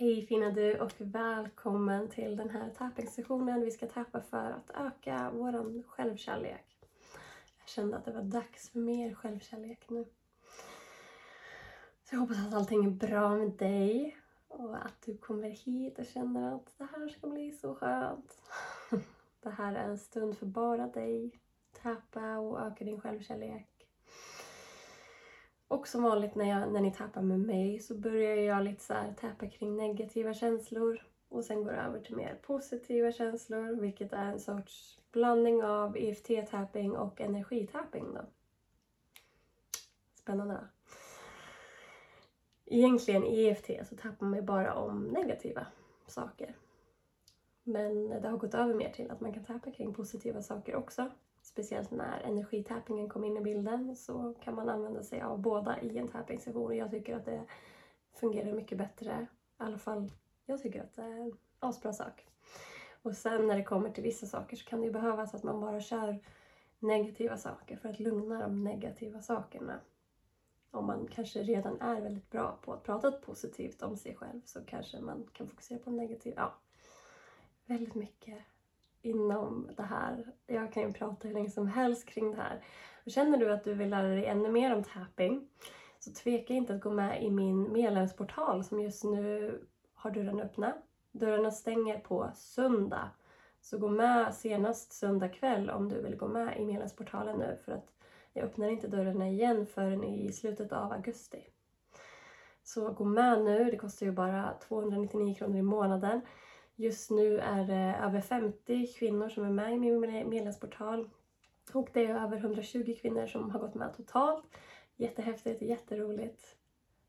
Hej fina du och välkommen till den här tappingssessionen. Vi ska tappa för att öka vår självkärlek. Jag kände att det var dags för mer självkärlek nu. Så jag hoppas att allting är bra med dig och att du kommer hit och känner att det här ska bli så skönt. Det här är en stund för bara dig. Tappa och öka din självkärlek. Och som vanligt när, jag, när ni tappar med mig så börjar jag lite så här tappa kring negativa känslor och sen går över till mer positiva känslor vilket är en sorts blandning av EFT-tapping och energitapping då. Spännande va? Egentligen i EFT så alltså tappar man ju bara om negativa saker. Men det har gått över mer till att man kan tappa kring positiva saker också. Speciellt när energitäpningen kom in i bilden så kan man använda sig av båda i en tappingsession. jag tycker att det fungerar mycket bättre. I alla fall, jag tycker att det är en asbra sak. Och sen när det kommer till vissa saker så kan det ju behövas att man bara kör negativa saker för att lugna de negativa sakerna. Om man kanske redan är väldigt bra på att prata positivt om sig själv så kanske man kan fokusera på negativt. Ja, väldigt mycket inom det här. Jag kan ju prata hur länge som helst kring det här. Och känner du att du vill lära dig ännu mer om tapping så tveka inte att gå med i min medlemsportal som just nu har dörrarna öppna. Dörrarna stänger på söndag. Så gå med senast söndag kväll om du vill gå med i medlemsportalen nu för att jag öppnar inte dörrarna igen förrän i slutet av augusti. Så gå med nu, det kostar ju bara 299 kronor i månaden. Just nu är det över 50 kvinnor som är med i min medlemsportal. Och det är över 120 kvinnor som har gått med totalt. Jättehäftigt, jätteroligt.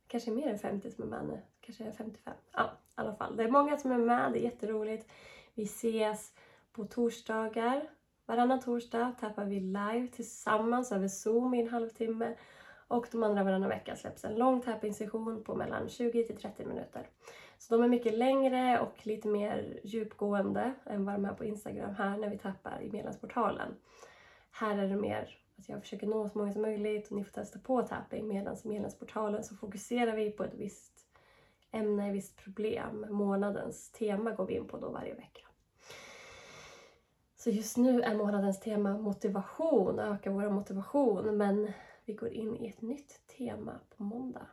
Kanske mer än 50 som är med nu. Kanske 55. Ja, i alla fall. Det är många som är med, det är jätteroligt. Vi ses på torsdagar. Varannan torsdag tappar vi live tillsammans över Zoom i en halvtimme. Och de andra varannan vecka släpps en lång tapping-session på mellan 20 till 30 minuter. Så de är mycket längre och lite mer djupgående än vad de är på Instagram här när vi tappar i medlemsportalen. Här är det mer att jag försöker nå så många som möjligt och ni får testa på tapping medan i medlemsportalen så fokuserar vi på ett visst ämne, ett visst problem. Månadens tema går vi in på då varje vecka. Så just nu är månadens tema motivation, öka vår motivation. Men vi går in i ett nytt tema på måndag.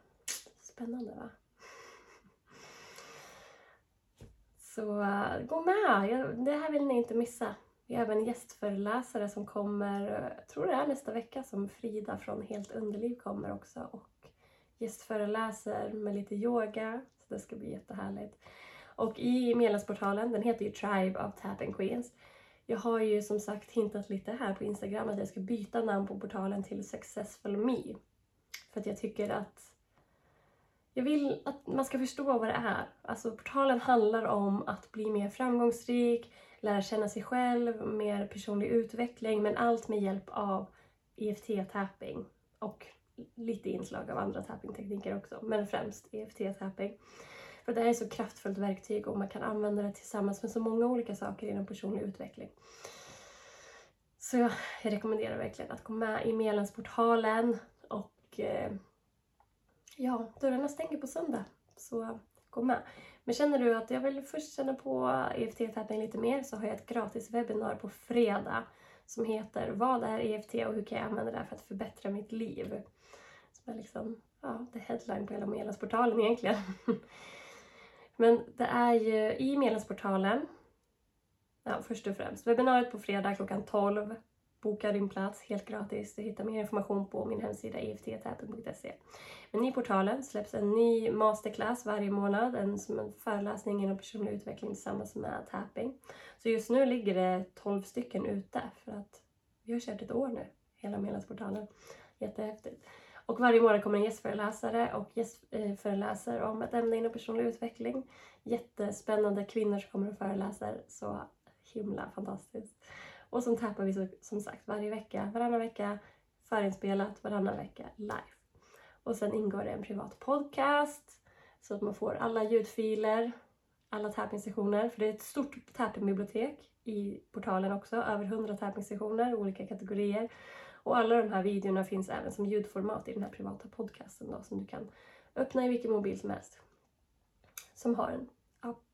Spännande va? Så uh, gå med! Det här vill ni inte missa. Vi har även gästföreläsare som kommer, jag tror det är nästa vecka som Frida från Helt Underliv kommer också och gästföreläser med lite yoga. Så det ska bli jättehärligt. Och i medlemsportalen, den heter ju Tribe of Tap Queens. Jag har ju som sagt hintat lite här på Instagram att jag ska byta namn på portalen till Successful Me. För att jag tycker att jag vill att man ska förstå vad det är. Alltså portalen handlar om att bli mer framgångsrik, lära känna sig själv, mer personlig utveckling men allt med hjälp av EFT-tapping och lite inslag av andra tapping-tekniker också, men främst EFT-tapping. För det här är ett så kraftfullt verktyg och man kan använda det tillsammans med så många olika saker inom personlig utveckling. Så jag rekommenderar verkligen att gå med i medlemsportalen och eh, ja, dörrarna stänger på söndag. Så gå med. Men känner du att jag vill först känna på EFT-tapping lite mer så har jag ett gratis webbinar på fredag som heter Vad är EFT och hur kan jag använda det för att förbättra mitt liv? Som är liksom, ja, det headline på hela medlemsportalen egentligen. Men det är ju i medlemsportalen, ja, först och främst, webbinariet på fredag klockan 12. Boka din plats helt gratis. Du hittar mer information på min hemsida efttappen.se. Men i portalen släpps en ny masterclass varje månad, en, som en föreläsning inom personlig utveckling tillsammans med tapping. Så just nu ligger det 12 stycken ute för att vi har kört ett år nu, hela medlemsportalen. Jättehäftigt. Och varje månad kommer en gästföreläsare och gästföreläser om ett ämne inom personlig utveckling. Jättespännande kvinnor som kommer och föreläser. Så himla fantastiskt. Och sen tappar vi så, som sagt varje vecka, varannan vecka förinspelat, varannan vecka live. Och sen ingår det en privat podcast så att man får alla ljudfiler, alla tappningssessioner. För det är ett stort tappingbibliotek i portalen också. Över 100 tappningssessioner, olika kategorier. Och alla de här videorna finns även som ljudformat i den här privata podcasten då, som du kan öppna i vilken mobil som helst. som har en,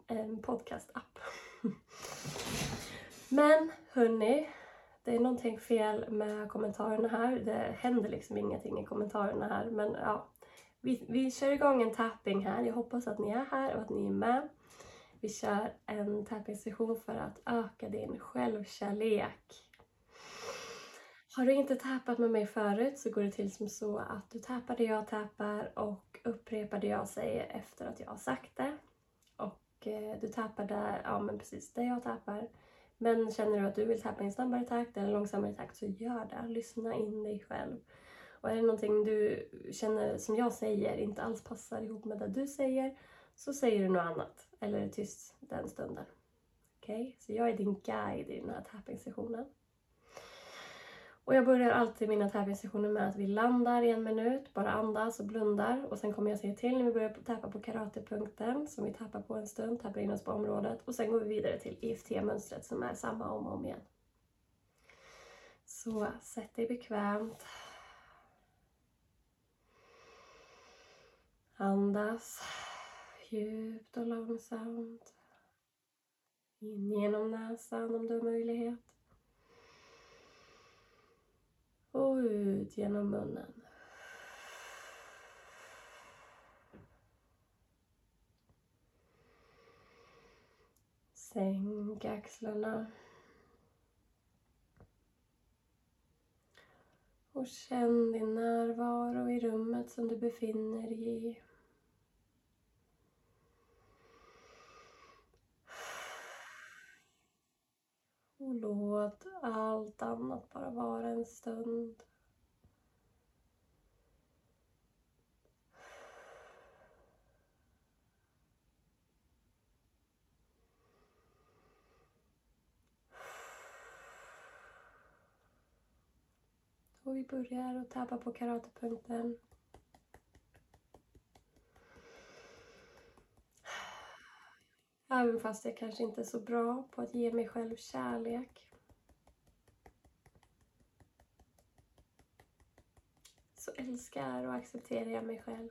en podcast-app. Men hörni, det är någonting fel med kommentarerna här. Det händer liksom ingenting i kommentarerna här. Men ja, vi, vi kör igång en tapping här. Jag hoppas att ni är här och att ni är med. Vi kör en tapping-session för att öka din självkärlek. Har du inte tappat med mig förut så går det till som så att du tappar det jag tappar och upprepar det jag säger efter att jag har sagt det. Och eh, du tappar där, ja men precis det jag tappar. Men känner du att du vill tappa i en snabbare takt eller långsammare takt så gör det. Lyssna in dig själv. Och är det någonting du känner som jag säger inte alls passar ihop med det du säger så säger du något annat eller är tyst den stunden. Okej? Okay? Så jag är din guide i den här tapping-sessionen. Och jag börjar alltid mina tävlingssessioner med att vi landar i en minut, bara andas och blundar. Och sen kommer jag säga till när vi börjar tappa på karatepunkten som vi tappar på en stund, tappar in oss på området. Och sen går vi vidare till IFT-mönstret som är samma om och om igen. Så sätt dig bekvämt. Andas djupt och långsamt. In genom näsan om du har möjlighet. Och ut genom munnen. Sänk axlarna. Och känn din närvaro i rummet som du befinner dig i. Och låt allt annat bara vara en stund. Och vi börjar att tappa på karatepunkten. Även fast jag kanske inte är så bra på att ge mig själv kärlek. Så älskar och accepterar jag mig själv.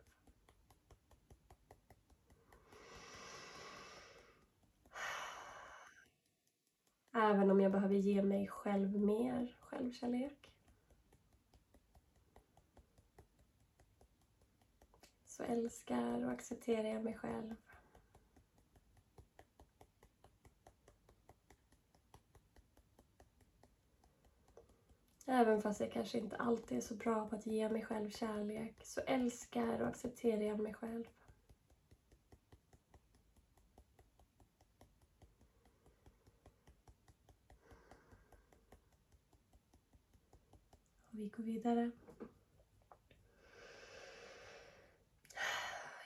Även om jag behöver ge mig själv mer självkärlek. Så älskar och accepterar jag mig själv. Även fast jag kanske inte alltid är så bra på att ge mig själv kärlek så älskar och accepterar jag mig själv. Och vi går vidare.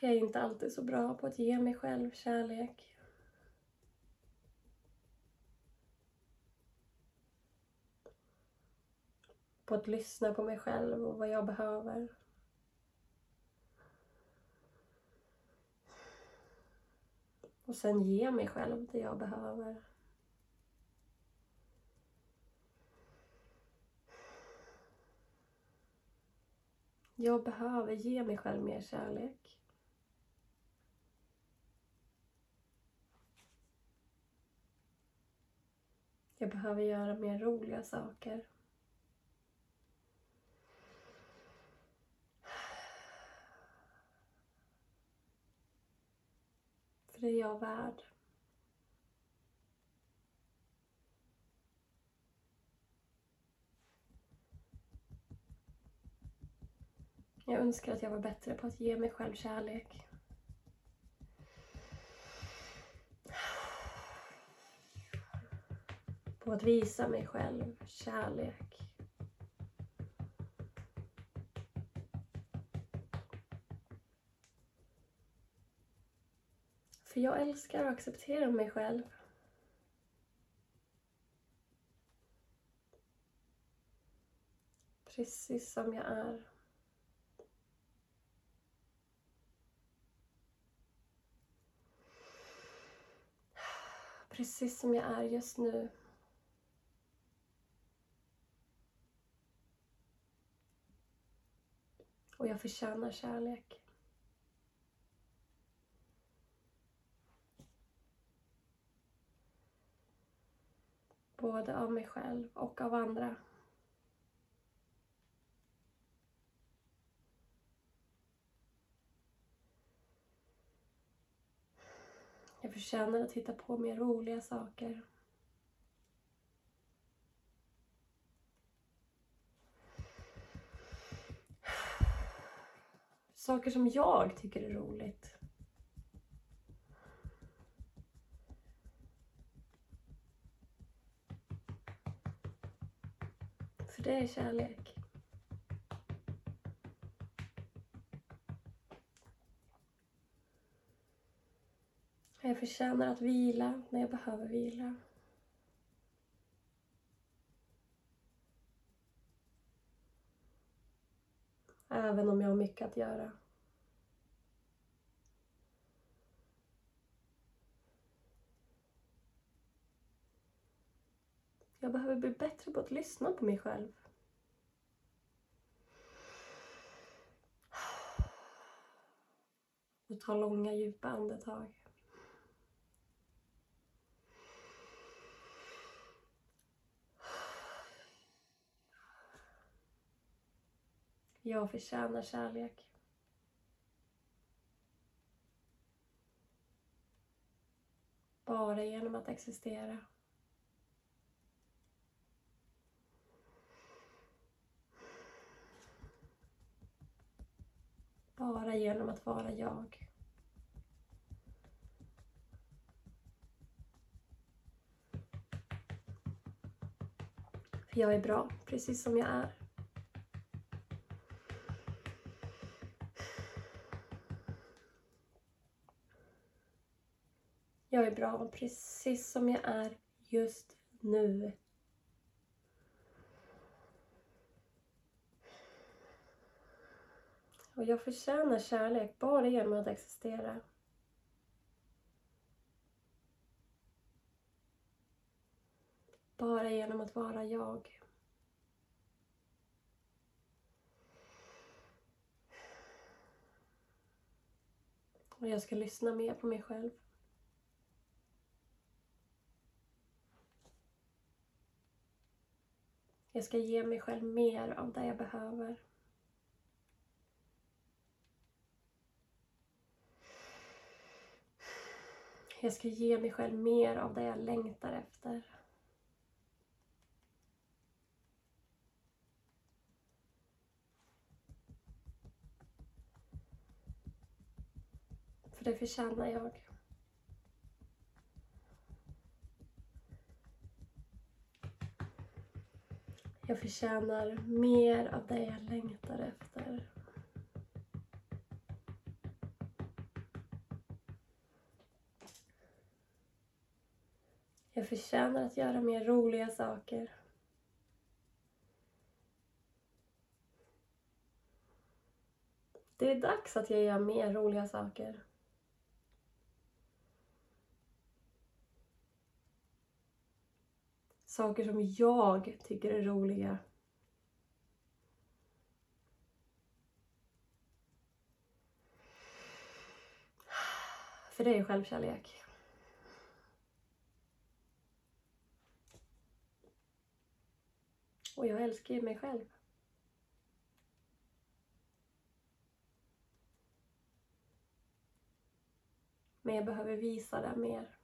Jag är inte alltid så bra på att ge mig själv kärlek. På att lyssna på mig själv och vad jag behöver. Och sen ge mig själv det jag behöver. Jag behöver ge mig själv mer kärlek. Jag behöver göra mer roliga saker. Är jag värd. Jag önskar att jag var bättre på att ge mig själv kärlek. På att visa mig själv kärlek. För jag älskar och accepterar mig själv. Precis som jag är. Precis som jag är just nu. Och jag förtjänar kärlek. Både av mig själv och av andra. Jag förtjänar att hitta på mer roliga saker. Saker som jag tycker är roligt. För det är kärlek. Jag förtjänar att vila när jag behöver vila. Även om jag har mycket att göra. Jag behöver bli bättre på att lyssna på mig själv. Och ta långa djupa andetag. Jag förtjänar kärlek. Bara genom att existera. Bara genom att vara jag. För jag är bra, precis som jag är. Jag är bra precis som jag är just nu. Och jag förtjänar kärlek bara genom att existera. Bara genom att vara jag. Och jag ska lyssna mer på mig själv. Jag ska ge mig själv mer av det jag behöver. Jag ska ge mig själv mer av det jag längtar efter. För det förtjänar jag. Jag förtjänar mer av det jag längtar efter. Förtjänar att göra mer roliga saker. Det är dags att jag gör mer roliga saker. Saker som jag tycker är roliga. För det är självkärlek. Och jag älskar ju mig själv. Men jag behöver visa det mer.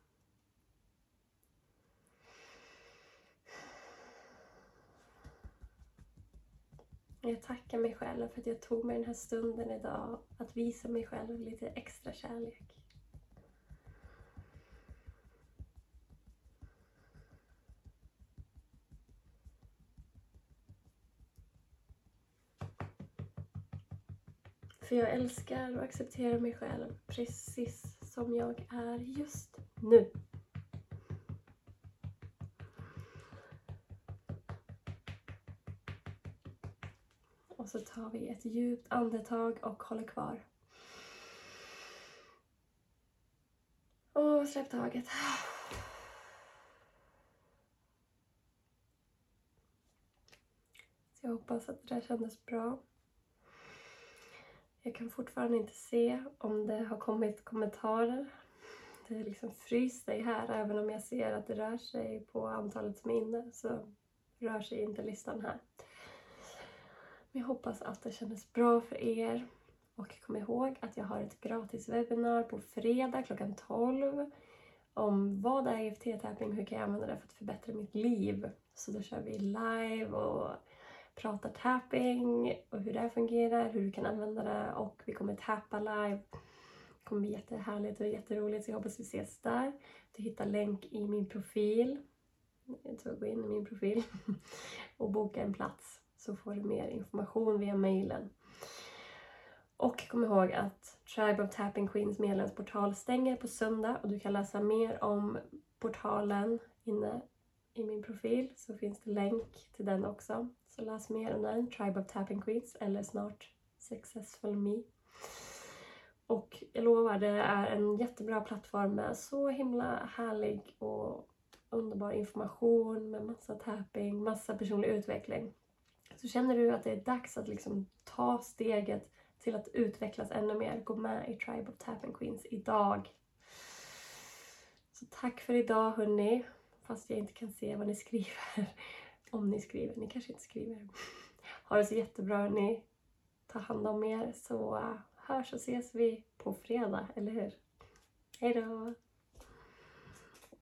Jag tackar mig själv för att jag tog mig den här stunden idag att visa mig själv lite extra kärlek. För jag älskar och accepterar mig själv precis som jag är just nu. Och så tar vi ett djupt andetag och håller kvar. Och släpp taget. Så jag hoppas att det där kändes bra. Jag kan fortfarande inte se om det har kommit kommentarer. inte liksom fryst dig här. Även om jag ser att det rör sig på antalet som är inne så rör sig inte listan här. Men jag hoppas att det kändes bra för er. Och kom ihåg att jag har ett gratis webbinar på fredag klockan 12 om vad är EFT-tapping, hur kan jag använda det för att förbättra mitt liv. Så då kör vi live och pratar tapping och hur det fungerar, hur du kan använda det och vi kommer tappa live. Det kommer bli jättehärligt och jätteroligt så jag hoppas vi ses där. Du hittar länk i min profil. Jag tror jag går in i min profil och boka en plats så får du mer information via mejlen. Och kom ihåg att Tribe of Tapping Queens medlemsportal stänger på söndag och du kan läsa mer om portalen inne i min profil så finns det länk till den också. Så läs mer om den, Tribe of Tapping Queens eller snart Successful Me. Och jag lovar, det är en jättebra plattform med så himla härlig och underbar information med massa tapping, massa personlig utveckling. Så känner du att det är dags att liksom ta steget till att utvecklas ännu mer, gå med i Tribe of Tapping Queens idag. Så tack för idag hörni. Fast jag inte kan se vad ni skriver. Om ni skriver. Ni kanske inte skriver. Ha det så jättebra hörni. Ta hand om er så eh, hörs och ses vi på fredag, eller hur? Hejdå!